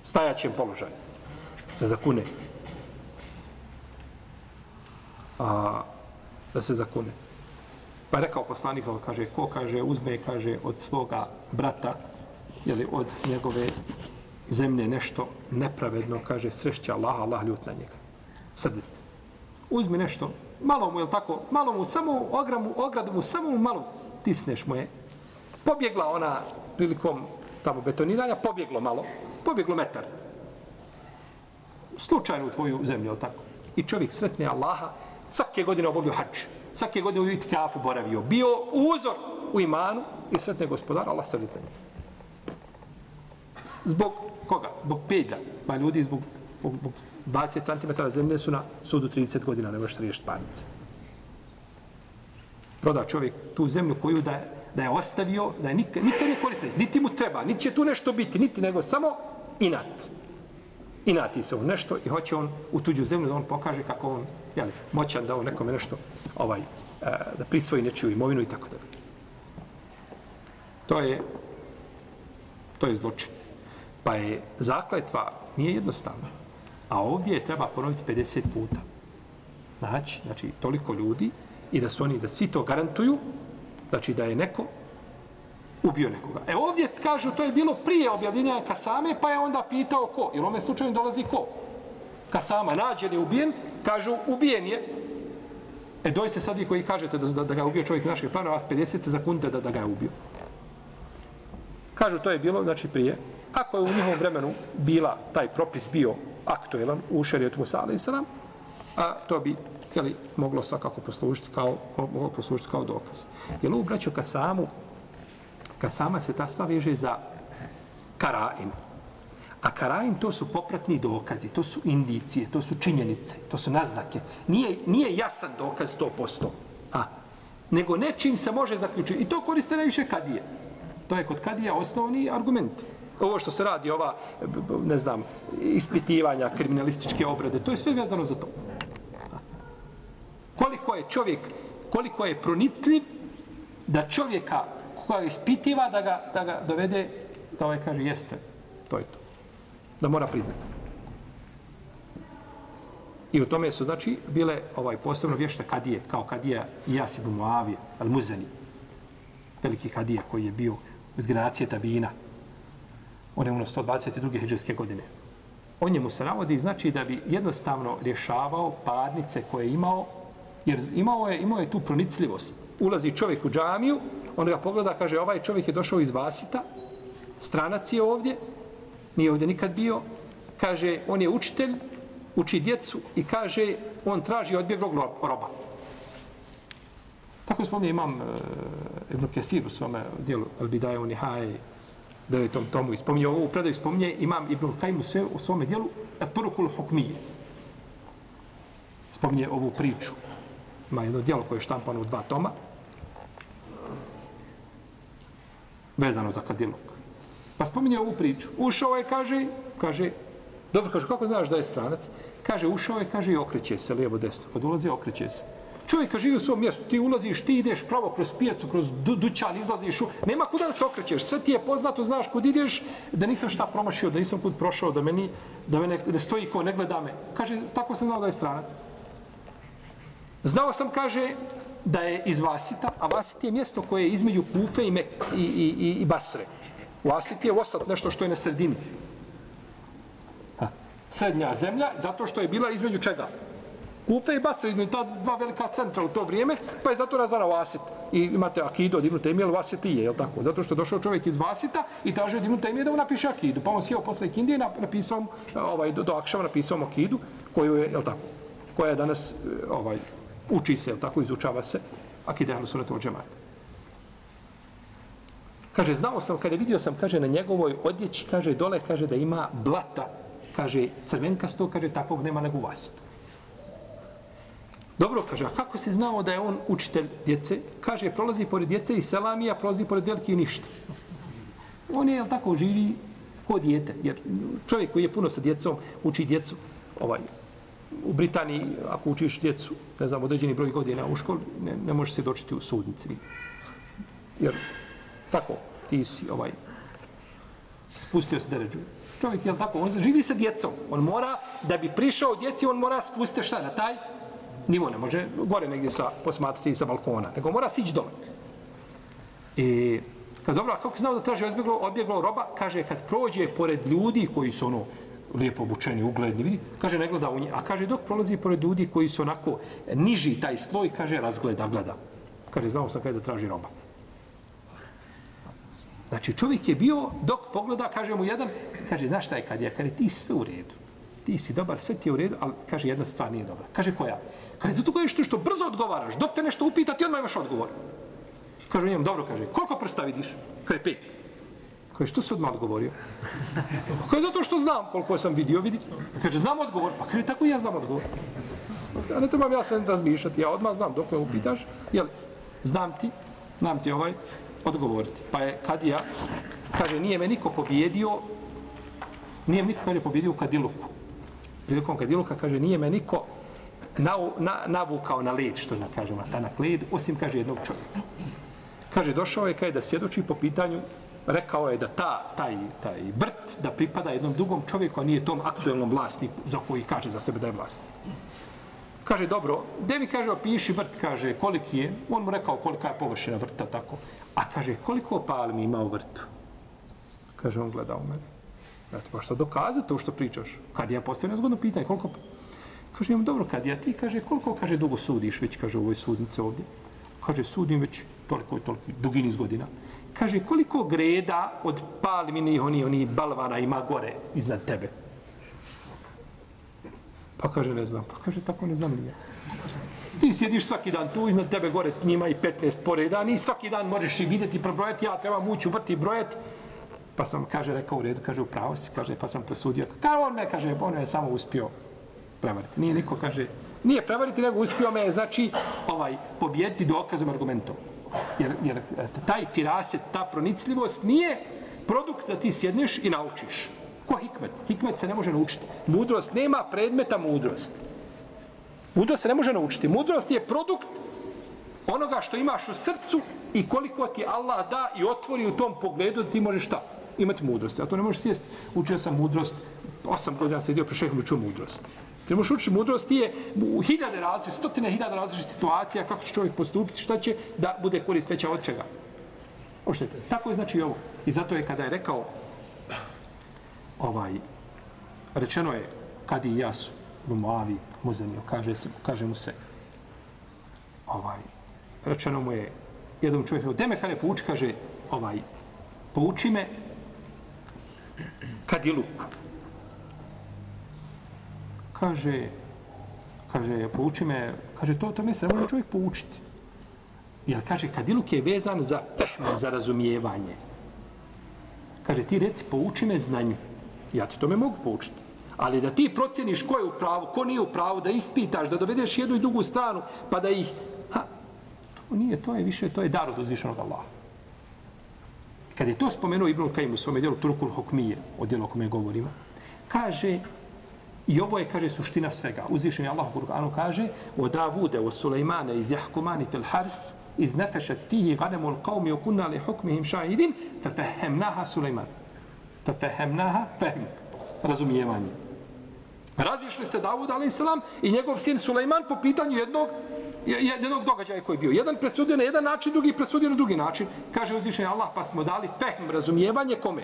Stajaćem položaj. Se zakune. A, da se zakune. Pa je rekao poslanik, kaže, ko kaže, uzme, kaže, od svoga brata, jeli, od njegove zemlje nešto nepravedno, kaže, srešće Allah, Allah ljut na njega. Srdite. Uzmi nešto, malo mu, je tako, malo mu, samo ogramu, ogradu mu, samo mu malo tisneš mu je. Pobjegla ona prilikom tamo betoniranja, pobjeglo malo, pobjeglo metar. Slučajno u tvoju zemlju, je tako? I čovjek sretne Allaha, svake godine obavio hač, svake godine u itikafu boravio, bio uzor u imanu i sretne gospodara, Allah se. Zbog koga? Zbog pedlja. ma ljudi zbog, zbog, zbog 20 cm zemlje su na sudu 30 godina, ne možeš riješiti parnice. Proda čovjek tu zemlju koju da je, da je ostavio, da je nikad, nikad nije koristio, niti mu treba, niti će tu nešto biti, niti nego samo inat inati se u nešto i hoće on u tuđu zemlju da on pokaže kako on jeli, moćan da on nekome nešto ovaj, e, da prisvoji nečiju imovinu i tako da. To je to je zločin. Pa je zakletva nije jednostavna. A ovdje je treba ponoviti 50 puta. Znači, znači toliko ljudi i da su oni, da svi to garantuju, znači da je neko ubio nekoga. E ovdje kažu to je bilo prije objavljenja Kasame, pa je onda pitao ko. Jer u ovom slučaju dolazi ko? Kasama nađen je ubijen, kažu ubijen je. E doista sad vi koji kažete da, da, da ga je ubio čovjek naših plana, vas 50 sekunde da, da ga je ubio. Kažu to je bilo, znači prije. Ako je u njihovom vremenu bila taj propis bio aktuelan u šerijetu Musa a.s. A to bi jeli, moglo svakako poslužiti kao, moglo poslužiti kao dokaz. Jer braćo, braću Kasamu Kasama se ta sva veže za karaim. A karaim to su popratni dokazi, to su indicije, to su činjenice, to su naznake. Nije, nije jasan dokaz 100%. A, nego nečim se može zaključiti. I to koriste najviše kadije. To je kod kadija osnovni argument. Ovo što se radi, ova, ne znam, ispitivanja, kriminalističke obrade, to je sve vezano za to. Koliko je čovjek, koliko je pronicljiv da čovjeka koga ispitiva da ga, da ga dovede, da ovaj kaže jeste, to je to. Da mora priznati. I u tome su, znači, bile ovaj posebno vješta kadije, kao kadija Ijas ibn Muavije, al-Muzani, veliki kadija koji je bio iz generacije Tabina. On je ono 122. hijđarske godine. O njemu se navodi, znači, da bi jednostavno rješavao parnice koje je imao, jer imao je, imao je tu pronicljivost. Ulazi čovjek u džamiju, on ga pogleda, kaže, ovaj čovjek je došao iz Vasita, stranac je ovdje, nije ovdje nikad bio, kaže, on je učitelj, uči djecu i kaže, on traži odbjeglog roba. Tako spominje imam e, Ibn Kesir u svome dijelu Al-Bidaje u devetom tomu, i spominje ovo u predaju, spominje imam Ibn Kajmu sve, u svome dijelu El Turukul Hukmije. Spominje ovu priču. Ima jedno dijelo koje je štampano u dva toma, vezano za kadilog. Pa spominje ovu priču. Ušao je, kaže, kaže, dobro, kaže, kako znaš da je stranac? Kaže, ušao je, kaže, i okreće se lijevo desno. Kad ulazi, okreće se. Čovjek živi u svom mjestu, ti ulaziš, ti ideš pravo kroz pijacu, kroz du dućan, izlaziš, u... nema kuda da se okrećeš, sve ti je poznato, znaš kud ideš, da nisam šta promašio, da nisam kud prošao, da meni, da mene, da stoji ko ne gleda me. Kaže, tako sam znao da je stranac. Znao sam, kaže, da je iz Vasita, a Vasit je mjesto koje je između Kufe i, Mek, i, i, i, i Basre. Vasit je osat nešto što je na sredini. Ha. Srednja zemlja, zato što je bila između čega? Kufe i Basra, između ta dva velika centra u to vrijeme, pa je zato razvarao Vasit. I imate Akidu od Ibnu Temije, ali Vasitije, je jel tako? Zato što je došao čovjek iz Vasita i tražio od Ibnu Temije da mu napiše Akidu. Pa on sjeo posle Ikindije, napisao ovaj, do, do Akšava napisao mu Akidu, koju je, jel tako? Koja je danas, eh, ovaj, uči se, jel tako, izučava se, Akide Ahlu Sunnatu Džemata. Kaže, znao sam, kada vidio sam, kaže, na njegovoj odjeći, kaže, dole, kaže, da ima blata, kaže, crvenkasto, kaže, takvog nema nego u vasitu. Dobro, kaže, a kako si znao da je on učitelj djece? Kaže, prolazi pored djece i selamija, prolazi pored velike i ništa. On je, jel tako, živi ko dijete. Jer čovjek koji je puno sa djecom, uči djecu, ovaj, u Britaniji, ako učiš djecu, ne znam, određeni broj godina u školi, ne, ne možeš se dočiti u sudnici. Jer, tako, ti si, ovaj, spustio se deređu. Čovjek, jel tako, on živi sa djecom. On mora, da bi prišao djeci, on mora spustiti šta na taj nivo ne može gore negdje sa posmatrati sa balkona, nego mora sići dole. I kad dobro, kako znao da traži odbjeglo, odbjeglo roba, kaže kad prođe pored ljudi koji su ono lijepo obučeni, ugledni, vidi, kaže ne gleda u nje, a kaže dok prolazi pored ljudi koji su onako niži taj sloj, kaže razgleda, gleda. Kaže znao sam kada da traži roba. Znači čovjek je bio, dok pogleda, kaže mu jedan, kaže, znaš šta je kad je, kad je ti sve u redu ti si dobar, sve ti je u redu, ali kaže jedna stvar nije dobra. Kaže koja? Kaže zato koje što, što brzo odgovaraš, dok te nešto upita, ti odmah imaš odgovor. Kaže njemu, dobro, kaže, koliko prsta vidiš? Kaže, pet. Kaže, što se odmah odgovorio? Kaže, zato što znam koliko sam vidio, vidi. Kaže, znam odgovor. Pa kaže, tako i ja znam odgovor. Ja ne trebam ja se razmišljati, ja odmah znam dok me upitaš, jel, znam ti, znam ti ovaj, odgovoriti. Pa je, kad ja, kaže, nije me niko pobjedio, nije me niko kad je pobjedio u Kadiluku prilikom Kadiluka, kaže, nije me niko na, na, navukao na led, što da kažemo, ta na led, osim, kaže, jednog čovjeka. Kaže, došao je, kaže, da svjedoči po pitanju, rekao je da ta, taj, taj vrt da pripada jednom drugom čovjeku, a nije tom aktuelnom vlasniku za koji kaže za sebe da je vlasnik. Kaže, dobro, gdje mi kaže, opiši vrt, kaže, koliki je, on mu rekao kolika je površina vrta, tako. A kaže, koliko palmi ima u vrtu? Kaže, on gleda u mene. Da ti baš to dokazati to što pričaš. Kad ja postavim zgodno pitanje, koliko... Kaže, imam dobro, kad ja ti, kaže, koliko, kaže, dugo sudiš, već, kaže, u ovoj sudnice ovdje. Kaže, sudim već toliko i toliko, dugi niz godina. Kaže, koliko greda od palmini, oni, oni balvana ima gore iznad tebe? Pa kaže, ne znam. Pa kaže, tako ne znam nije. Ti sjediš svaki dan tu, iznad tebe gore njima i 15 poreda, i svaki dan možeš i vidjeti, probrojati, ja trebam ući u vrti brojati. Pa sam, kaže, rekao u redu, kaže, u pravo si, kaže, pa sam presudio. Kao on me, kaže, on je samo uspio prevariti. Nije niko, kaže, nije prevariti, nego uspio me, znači, ovaj, pobijediti dokazom argumentom. Jer, jer taj firaset, ta pronicljivost nije produkt da ti sjedneš i naučiš. Ko hikmet? Hikmet se ne može naučiti. Mudrost nema predmeta mudrost. Mudrost se ne može naučiti. Mudrost je produkt onoga što imaš u srcu i koliko ti Allah da i otvori u tom pogledu da ti možeš šta? Imati mudrost. A to ne možeš sjesti. Učio sam mudrost, osam godina sam sedio pri šehom učio mudrost. Ti možeš učiti mudrost je u hiljade različitih, stotine hiljada različitih situacija kako će čovjek postupiti, šta će da bude korist veća od čega. Oštete. Tako je znači ovo. I zato je kada je rekao ovaj, rečeno je kad i ja su u Moavi muzemio, kaže, se, kaže mu se ovaj, rečeno mu je jednom čovjeku, gde me kada je pouči, kaže ovaj, pouči me kad je luk. Kaže, kaže, pouči me, kaže, to, to me se ne može čovjek poučiti. Jer kaže, kad je vezan za fehm, za razumijevanje. Kaže, ti reci, pouči me znanju. Ja ti to me mogu poučiti. Ali da ti procjeniš ko je u pravu, ko nije u pravu, da ispitaš, da dovedeš jednu i drugu stranu, pa da ih... Ha, to nije, to je više, to je dar od uzvišenog Allaha. Kad je to spomenuo Ibnul Kajim u svome dijelu Turkul Hokmije, o dijelu o kome govorimo, kaže, i ovo je, kaže, suština svega. Uzvišen je Allah u Kur'anu kaže, o Davude, o Sulejmane, iz Jahkumani fil Hars, iz nefešet fihi ganemu al qavmi o kunna li hukmihim šahidin, fe fehemnaha Sulejman. Fe fehemnaha fehm. Razumijevanje. Razišli se Davud, a.s. i njegov sin Sulejman po pitanju jednog jednog događaja koji je bio. Jedan presudio na jedan način, drugi presudio na drugi način. Kaže uzvišenje Allah, pa smo dali fehm, razumijevanje kome?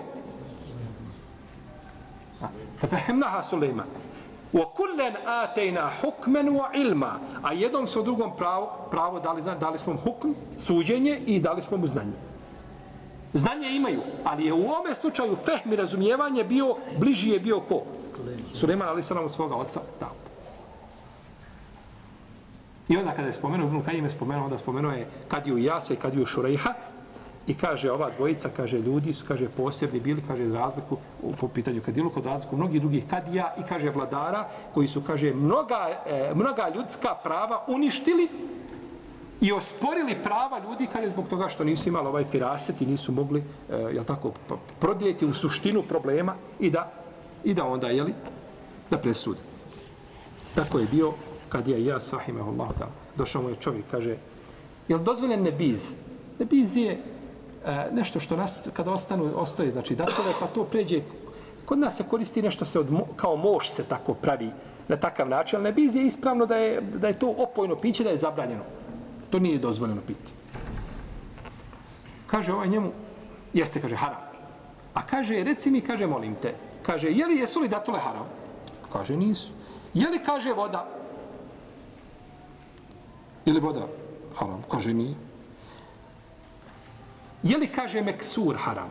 Da fehem naha Sulejman. وَكُلَّنْ آتَيْنَا حُكْمًا وَعِلْمًا A jednom su drugom pravo, pravo dali, zna, dali smo mu hukm, suđenje i dali smo mu znanje. Znanje imaju, ali je u ovome slučaju fehm i razumijevanje bio, bliži je bio ko? Suleiman ali salam od svoga oca Dauda. I onda kada je spomenuo, Ibn Kajim je spomenuo, onda spomenuo je Kadiju Jasa i Kadiju Šurejha, I kaže, ova dvojica, kaže, ljudi su, kaže, posebni bili, kaže, razliku po pitanju kadilu, kod razliku mnogih drugih kadija i, kaže, vladara, koji su, kaže, mnoga, e, mnoga ljudska prava uništili i osporili prava ljudi, kaže, zbog toga što nisu imali ovaj firaset i nisu mogli, e, jel tako, prodijeliti u suštinu problema i da, i da onda, jeli, da presude. Tako je bio kad je ja, sahimahullahu ta'ala, došao mu je čovjek, kaže, je li dozvoljen nebiz? Nebiz je e, nešto što nas, kada ostanu, ostoje, znači datove, pa to pređe, kod nas se koristi nešto se od, kao mož se tako pravi na takav način, ali nebiz je ispravno da je, da je to opojno piće, da je zabranjeno. To nije dozvoljeno piti. Kaže ovaj njemu, jeste, kaže, haram. A kaže, reci mi, kaže, molim te, kaže, je li jesu li datule haram? Kaže, nisu. Je li, kaže, voda? Ili voda haram? Kaže, nije. Je li kaže meksur haram?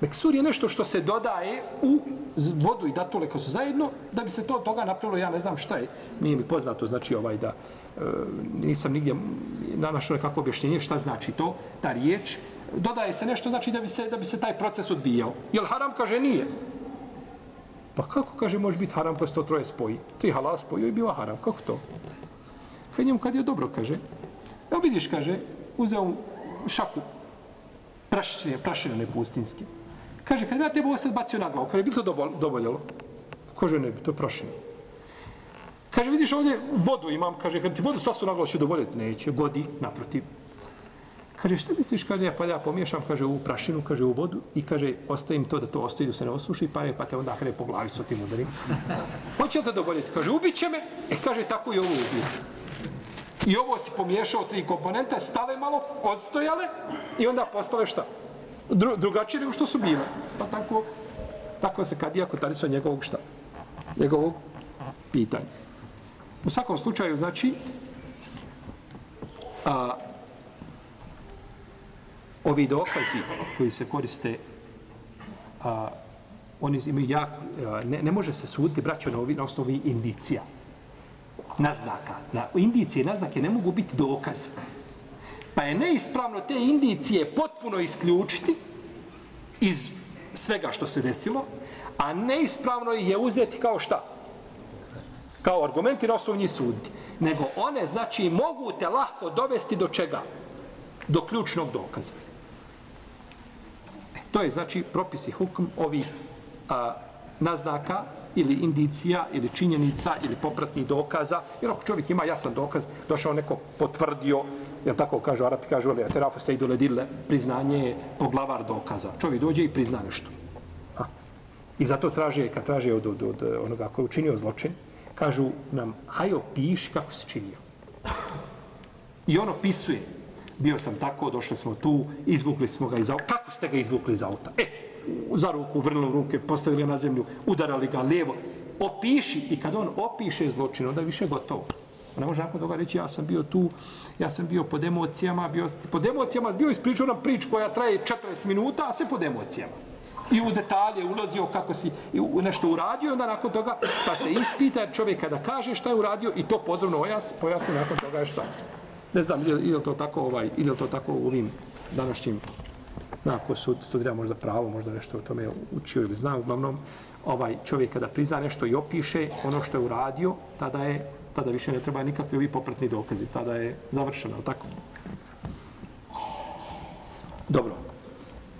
Meksur je nešto što se dodaje u vodu i datule koje su zajedno, da bi se to toga napravilo, ja ne znam šta je, nije mi poznato, znači ovaj da, e, nisam nigdje nanašao nekako objašnjenje šta znači to, ta riječ, dodaje se nešto, znači da bi se, da bi se taj proces odvijao. Je li haram? Kaže nije. Pa kako, kaže, može biti haram pa se to troje spoji? Tri halal spojio i bila haram. Kako to? Kad njemu kad je dobro, kaže, evo vidiš, kaže, uzeo šaku prašine, prašine ne pustinske. Kaže, kad ja tebe ovo sad bacio na glavu, kaže, bi to dovoljalo? Kaže, ne bi, to prašine. Kaže, vidiš ovdje vodu imam, kaže, kad ti vodu sasu na glavu ću dovoljeti, neće, godi, naprotiv. Kaže, šta misliš, kaže, ja pa ja pomiješam, kaže, u prašinu, kaže, u vodu i kaže, ostavim to da to ostaje, da se ne osuši, pa, pa te onda kada po glavi s tim udarim. Hoće li te dovoljeti? Kaže, ubit će me, e, kaže, tako i ovo ubije. I ovo si pomiješao tri komponente, stale malo, odstojale i onda postale šta? Dru, drugačije nego što su bile. Pa tako, tako se kad iako tali su njegovog šta? Njegovog pitanja. U svakom slučaju, znači, a, ovi dokazi koji se koriste, a, oni imaju jako, a, ne, ne može se suditi, braćo, na, ovi, na osnovi indicija naznaka. Na indicije naznake ne mogu biti dokaz. Pa je neispravno te indicije potpuno isključiti iz svega što se desilo, a neispravno ih je uzeti kao šta? Kao argumenti na osnovnji sudi. Nego one, znači, mogu te lahko dovesti do čega? Do ključnog dokaza. E, to je, znači, propisi hukm ovih a, naznaka ili indicija, ili činjenica, ili popratnih dokaza. Jer ako čovjek ima jasan dokaz, došao neko potvrdio, jer tako kažu, Arapi kažu, ali aterafu se idu ledile, priznanje je poglavar dokaza. Čovjek dođe i prizna nešto. Ha. I zato traže, kad traže od, od, od onoga koji je učinio zločin, kažu nam, hajo, piši kako se činio. I on opisuje, bio sam tako, došli smo tu, izvukli smo ga iz auta. Kako ste ga izvukli iz auta? E, za ruku, vrnuli ruke, postavili na zemlju, udarali ga lijevo. Opiši i kad on opiše zločin, onda je više gotovo. Ne može nakon toga reći, ja sam bio tu, ja sam bio pod emocijama, bio, pod emocijama bio ispričao nam prič koja traje 40 minuta, a sve pod emocijama. I u detalje ulazio kako si nešto uradio, onda nakon toga pa se ispita čovjek kada kaže šta je uradio i to podrobno pojasni, pojasni nakon toga šta. Ne znam, ili je to tako ovaj, ili je to tako u ovim današnjim na ko sud, studira možda pravo, možda nešto o tome učio ili zna, uglavnom ovaj čovjek kada prizna nešto i opiše ono što je uradio, tada je tada više ne treba nikakvi ovi popratni dokazi, tada je završeno, tako? Dobro.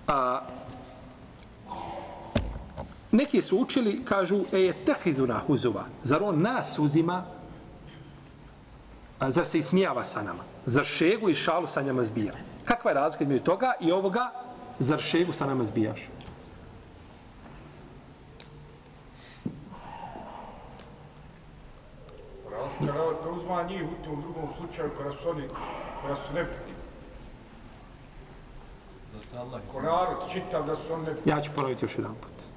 A, neki su učili, kažu, e je tehizuna huzuva, zar on nas uzima, a, zar se ismijava sa nama, zar šegu i šalu sa njama zbija. Kakva je razlika među toga i ovoga zar šegu sa nama zbijaš? Da uzma njih u tom drugom slučaju kada su oni, kada su nepiti. Da se Allah Ko narod čitav da su oni nepiti. Ja ću ponoviti još jedan put.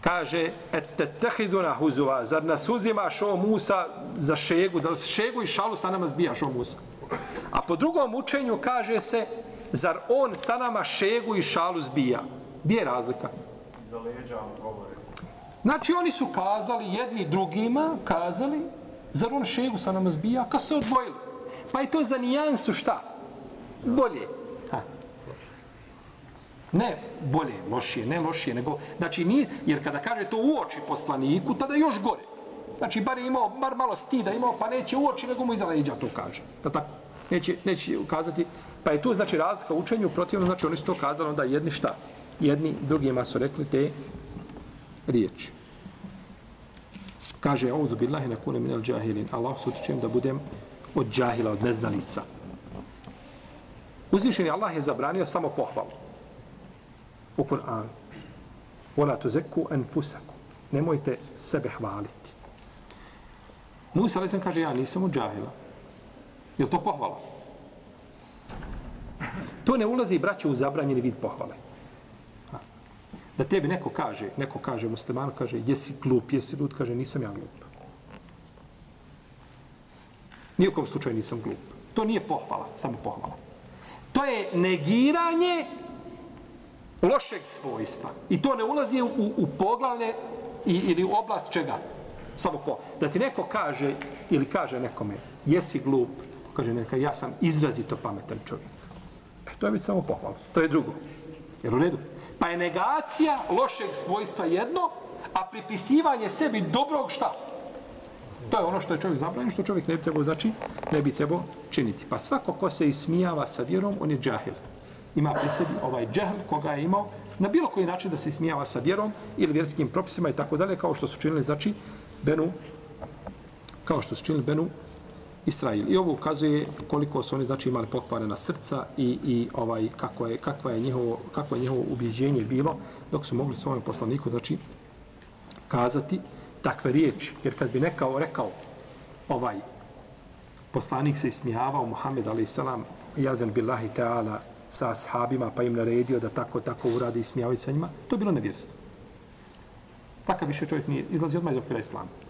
Kaže, et te tehiduna huzuva, zar nas uzimaš o Musa za šegu, da li šegu i šalu sa nama zbijaš o Musa? A po drugom učenju kaže se, zar on sa nama šegu i šalu zbija? Gdje je razlika? Za leđa mu govore. Znači oni su kazali jedni drugima, kazali, zar on šegu sa nama zbija? Kad se odvojili? Pa i to za nijansu šta? Bolje. Ha. Ne bolje, lošije, ne lošije, nego, znači nije, jer kada kaže to u oči poslaniku, tada još gore. Znači, bar je imao, bar malo stida imao, pa neće u oči, nego mu iza leđa to kaže. Da tako? Neće, neće ukazati. Pa je tu, znači, razlika u učenju, protivno, znači, oni su to kazali, onda jedni šta? Jedni drugima su rekli te riječi. Kaže, auzu billahi na kune minel džahilin. Allah se utičem da budem od džahila, od neznalica. Uzvišeni Allah je zabranio samo pohvalu. U Kur'anu. Vola tu zeku enfusaku. Nemojte sebe hvaliti. Musa ali kaže, ja nisam od džahila. Je to pohvala? To ne ulazi, braćo, u zabranjeni vid pohvale. Da tebi neko kaže, neko kaže, musliman kaže, jesi glup, jesi lud, kaže, nisam ja glup. Nijekom slučaju nisam glup. To nije pohvala, samo pohvala. To je negiranje lošeg svojstva. I to ne ulazi u, u poglavlje i, ili u oblast čega? Samo po. Da ti neko kaže ili kaže nekome, jesi glup, kaže neka, ja sam izrazito pametan čovjek. E, to je već samo pohvala. To je drugo. Jer u redu? Pa je negacija lošeg svojstva jedno, a pripisivanje sebi dobrog šta? To je ono što je čovjek zabranjen, što čovjek ne bi trebao, znači, ne bi trebao činiti. Pa svako ko se ismijava sa vjerom, on je džahil. Ima pri sebi ovaj džahl koga je imao na bilo koji način da se ismijava sa vjerom ili vjerskim propisima i tako dalje, kao što su činili, znači, Benu, kao što su činili Benu Israil. I ovo ukazuje koliko su oni znači imali pokvarena srca i, i ovaj kako je kakva je njihovo kako je njihovo ubeđenje bilo dok su mogli svom poslaniku znači kazati takve riječi. Jer kad bi nekao rekao ovaj poslanik se ismijavao Muhammed a.s. jazen billahi ta'ala sa ashabima pa im naredio da tako tako uradi i smijavaju sa njima, to je bilo nevjerstvo. Takav više čovjek nije izlazi odmah iz okvira islama.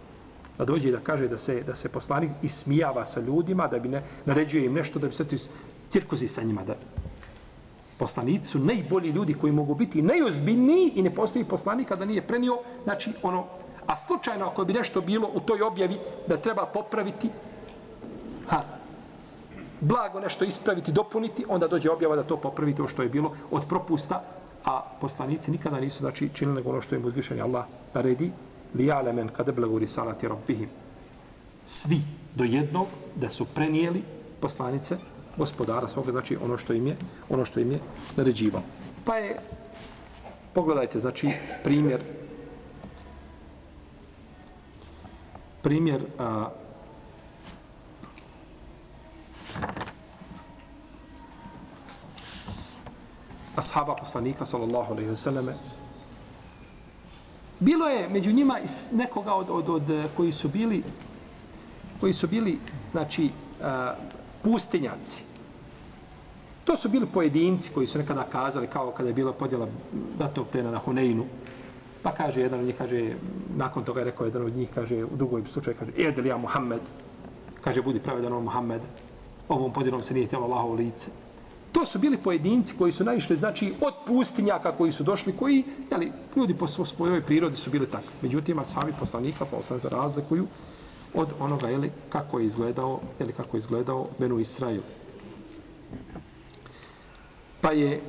Da dođe da kaže da se da se poslanik ismijava sa ljudima, da bi ne naređuje im nešto, da bi se cirkuzi sa njima. Da poslanici su najbolji ljudi koji mogu biti najozbiljniji i ne postoji poslanika da nije prenio, znači ono, a slučajno ako bi nešto bilo u toj objavi da treba popraviti, ha, blago nešto ispraviti, dopuniti, onda dođe objava da to popravi to ono što je bilo od propusta, a poslanici nikada nisu znači činili nego ono što im uzvišeni Allah naredi li alemen kad eblegu risalati rabbihim. Svi do jednog da su prenijeli poslanice gospodara svoga znači ono što im je ono što im je naređivao. Pa je pogledajte znači primjer primjer a, ashaba poslanika sallallahu alejhi ve selleme bilo je među njima nekoga od, od, od eh, koji su bili koji su bili znači uh, pustinjaci. To su bili pojedinci koji su nekada kazali kao kada je bila podjela datog plena na Huneinu. Pa kaže jedan od njih kaže nakon toga je rekao jedan od njih kaže u drugoj slučaju kaže edel ja Muhammed? Kaže budi pravedan on Muhammed. Ovom podjelom se nije htjelo Allahovo lice. To su bili pojedinci koji su naišli, znači, od pustinjaka koji su došli, koji, jeli, ljudi po svojoj prirodi su bili takvi. Međutim, sami poslanika, sa osam se razlikuju od onoga, jeli, kako je izgledao, jeli, kako je izgledao Benu Israil. Pa je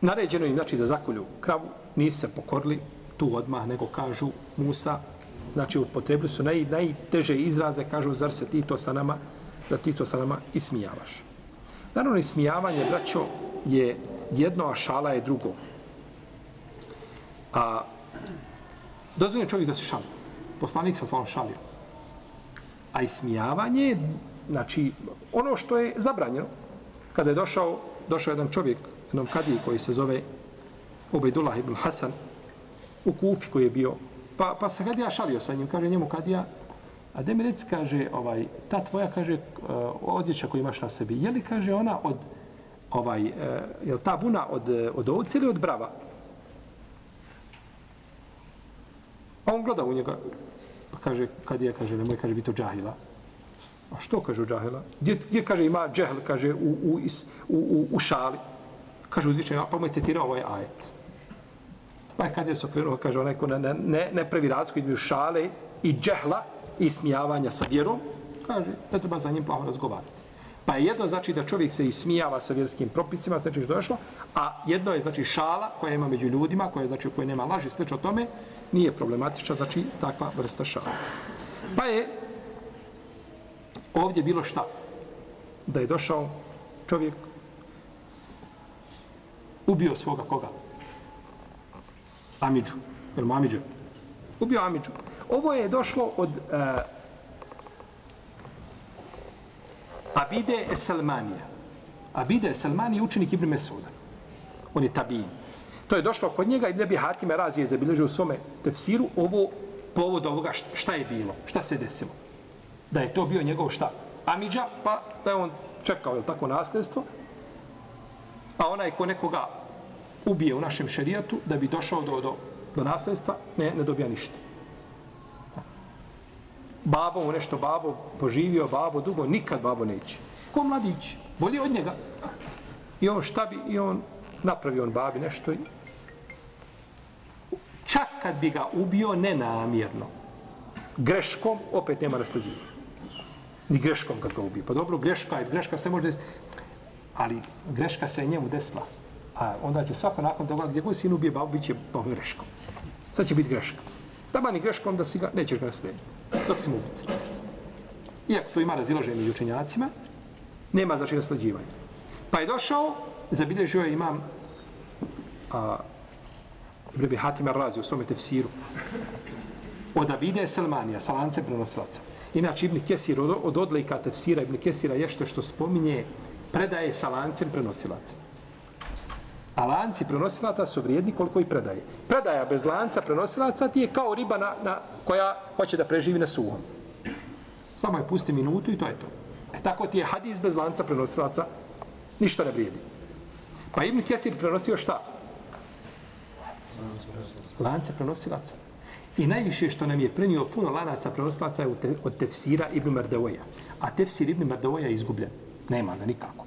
naređeno im, znači, da zakolju kravu, nisu se pokorili tu odmah, nego kažu Musa, znači upotrebili su naj, najteže izraze, kažu, zar se ti to sa nama, da ti to sa nama ismijavaš. Naravno, ismijavanje, braćo, je jedno, a šala je drugo. A dozvoljeno čovjek da se šali. Poslanik sa slavom šalio. A ismijavanje, znači, ono što je zabranjeno, kada je došao, došao jedan čovjek, jednom kadiji koji se zove Ubejdullah ibn Hasan, u Kufi koji je bio Pa, pa se kad ja šalio sa njim, kaže njemu kad ja, a de mi reci, kaže, ovaj, ta tvoja, kaže, eh, odjeća koju imaš na sebi, je li, kaže, ona od ovaj, eh, je li ta vuna od, eh, od ovce ili od brava? A on gleda u njega, pa kaže, kad ja, kaže, nemoj, kaže, biti džahila. A što kaže u džahila? Gdje, gdje kaže, ima džehl, kaže, u, u, u, u, u šali? Kaže uzvišenje, pa mu je citirao ovaj ajet. Pa kad je se kaže, onaj ko ne, ne, ne, pravi razliku između šale i džehla i smijavanja sa vjerom, kaže, ne treba za njim plaho razgovarati. Pa je jedno znači da čovjek se ismijava sa vjerskim propisima, znači što je došlo, a jedno je znači šala koja ima među ljudima, koja je znači u kojoj nema laži, sve o tome, nije problematična, znači takva vrsta šala. Pa je ovdje bilo šta? Da je došao čovjek ubio svoga koga? Amidžu. Jel mu Amidžu? Ubio Amidžu. Ovo je došlo od uh, Abide Eselmanija. Abide Eselmanija je učenik Ibn Mesuda. On je tabijin. To je došlo kod njega i Nebi Hatime Razi je zabilježio u svome tefsiru ovo povod ovoga šta, šta je bilo, šta se desilo. Da je to bio njegov šta? Amidža, pa da je on čekao, je tako, nasljedstvo, a onaj ko nekoga ubije u našem šerijatu da bi došao do, do, do nasljedstva, ne, ne dobija ništa. Babo mu nešto, babo poživio, babo dugo, nikad babo neće. Ko mladić, bolje od njega. I on šta bi, i on napravi on babi nešto i čak kad bi ga ubio nenamjerno, greškom, opet nema nasljeđivanja. Ni greškom kad ga ubije. Pa dobro, greška je, greška se može desiti. Ali greška se njemu desila. A onda će svako nakon toga, gdje god sin ubije babu, bit će po greškom. Sad će biti greška. Taba ni greškom da si ga, nećeš ga naslediti. Dok si mu ubici. Iako to ima razilaženje među učenjacima, nema znači naslađivanja. Pa je došao, zabilježio je imam a, Ibn Abi Hatim Ar-Razi u svome tefsiru od Abide Selmanija, sa lancem prenosilaca. Inače, Ibn Kesir od, od odlika tefsira Ibn Kesira je što što spominje predaje sa lancem prenosilaca. A lanci prenosilaca su vrijedni koliko i predaje. Predaja bez lanca prenosilaca ti je kao riba na, na, koja hoće da preživi na suhom. Samo je pusti minutu i to je to. E tako ti je hadis bez lanca prenosilaca ništa ne vrijedi. Pa Ibn Kesir prenosio šta? Lance prenosilaca. I najviše što nam je prenio puno lanaca prenosilaca je od tefsira Ibn Merdevoja. A tefsir Ibn Merdevoja je izgubljen. Nema ga nikako.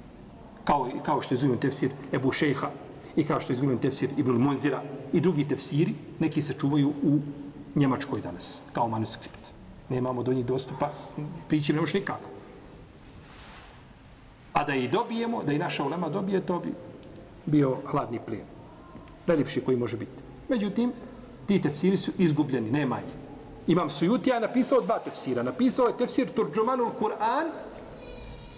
Kao, kao što je zovem tefsir Ebu Šejha i kao što je izgubljen tefsir Ibn Munzira i drugi tefsiri, neki se čuvaju u Njemačkoj danas, kao manuskript. Nemamo do njih dostupa, prići ne još nikako. A da i dobijemo, da i naša ulema dobije, to bi bio hladni plijen. Najljepši koji može biti. Međutim, ti tefsiri su izgubljeni, nema ih. Imam Sujutija napisao dva tefsira. Napisao je tefsir Turđumanul Kur'an,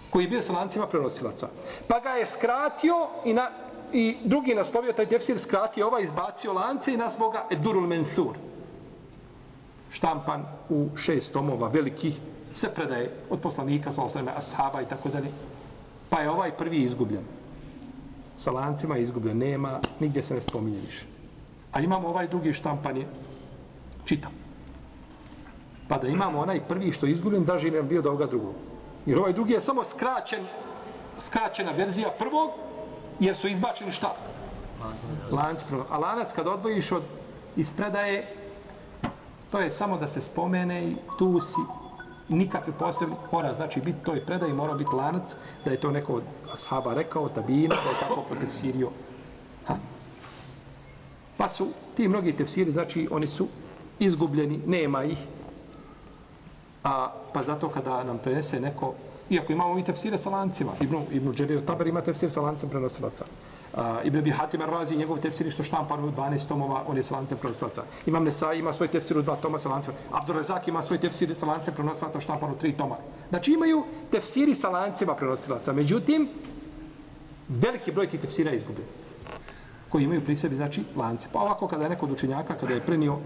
koji je bio sa lancima prenosilaca. Pa ga je skratio i, na, i drugi naslovio taj tefsir, skratio ovaj, izbacio lance i nazvao ga Edurul Mensur. Štampan u šest tomova velikih, se predaje od poslanika, sa osvrame, ashaba i tako dalje. Pa je ovaj prvi izgubljen. Sa lancima je izgubljen. Nema, nigdje se ne spominje više. A imamo ovaj drugi štampan je čitam. Pa da imamo onaj prvi što je izgubljen, draži nam bio da ovoga drugog. Jer ovaj drugi je samo skraćen, skraćena verzija prvog, jer su izbačeni šta? Lanac. A lanac kad odvojiš od ispredaje, to je samo da se spomene i tu si nikakve posebne, mora znači biti to je predaj, mora biti lanac, da je to neko od ashaba rekao, tabina, da je tako potefsirio. Ha. Pa su ti mnogi tefsiri, znači oni su izgubljeni, nema ih, A, pa zato kada nam prenese neko, iako imamo mi tefsire sa lancima, Ibn, Ibn Džerir Taber ima tefsir sa lancem prenosilaca. A, Ibn Abi Hatim Ar-Razi, njegov tefsir što štampan u 12 tomova, on je sa lancem prenosilaca. Imam Nesa, ima svoj tefsir u dva toma sa lancem. Abdurazak ima svoj tefsir sa lancem prenosilaca štampan u tri toma. Znači imaju tefsiri sa lancima prenosilaca. Međutim, veliki broj tih tefsira je izgubljen koji imaju pri sebi, znači, lance. Pa ovako, kada je neko od učenjaka, kada je prenio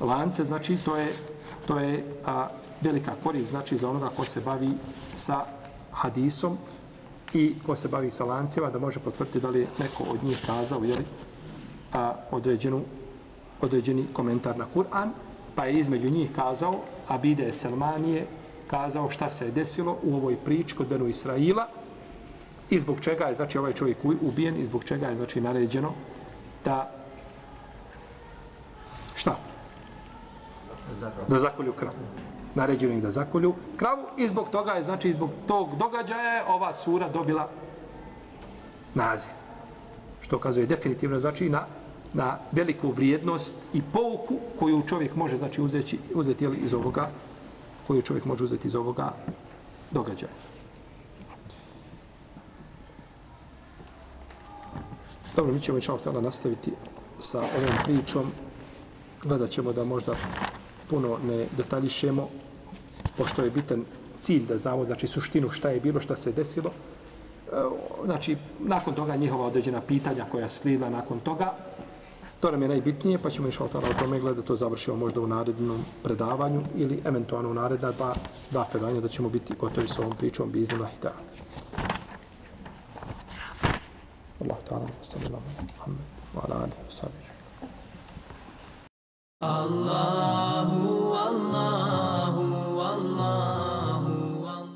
lance, znači, to je, to je a, velika korist znači za onoga ko se bavi sa hadisom i ko se bavi sa lancima da može potvrditi da li je neko od njih kazao jeli, a, određenu, određeni komentar na Kur'an pa je između njih kazao Abide Selmanije kazao šta se je desilo u ovoj priči kod Benu Israila i zbog čega je znači ovaj čovjek ubijen i zbog čega je znači naređeno da šta? Da zakolju kravu. Naređeno im da zakolju kravu i zbog toga je znači zbog tog događaja je ova sura dobila naziv. Što kazuje definitivno znači na na veliku vrijednost i pouku koju čovjek može znači uzeti uzeti jeli, iz ovoga koju čovjek može uzeti iz ovoga događaja. Dobro, mi ćemo inšalav htjela nastaviti sa ovom pričom. Gledat ćemo da možda puno ne detaljišemo, pošto je bitan cilj da znamo znači, suštinu šta je bilo, šta se desilo. E, znači, nakon toga njihova određena pitanja koja slijedila nakon toga, to nam je najbitnije, pa ćemo išao tada o tome gledati, to završimo možda u narednom predavanju ili eventualno u naredna dva, dva predavanja da ćemo biti gotovi s ovom pričom biznila i tako. Allah ta'ala, sallallahu alaihi wa sallam, wa alaihi wa sallam. Allahu Allah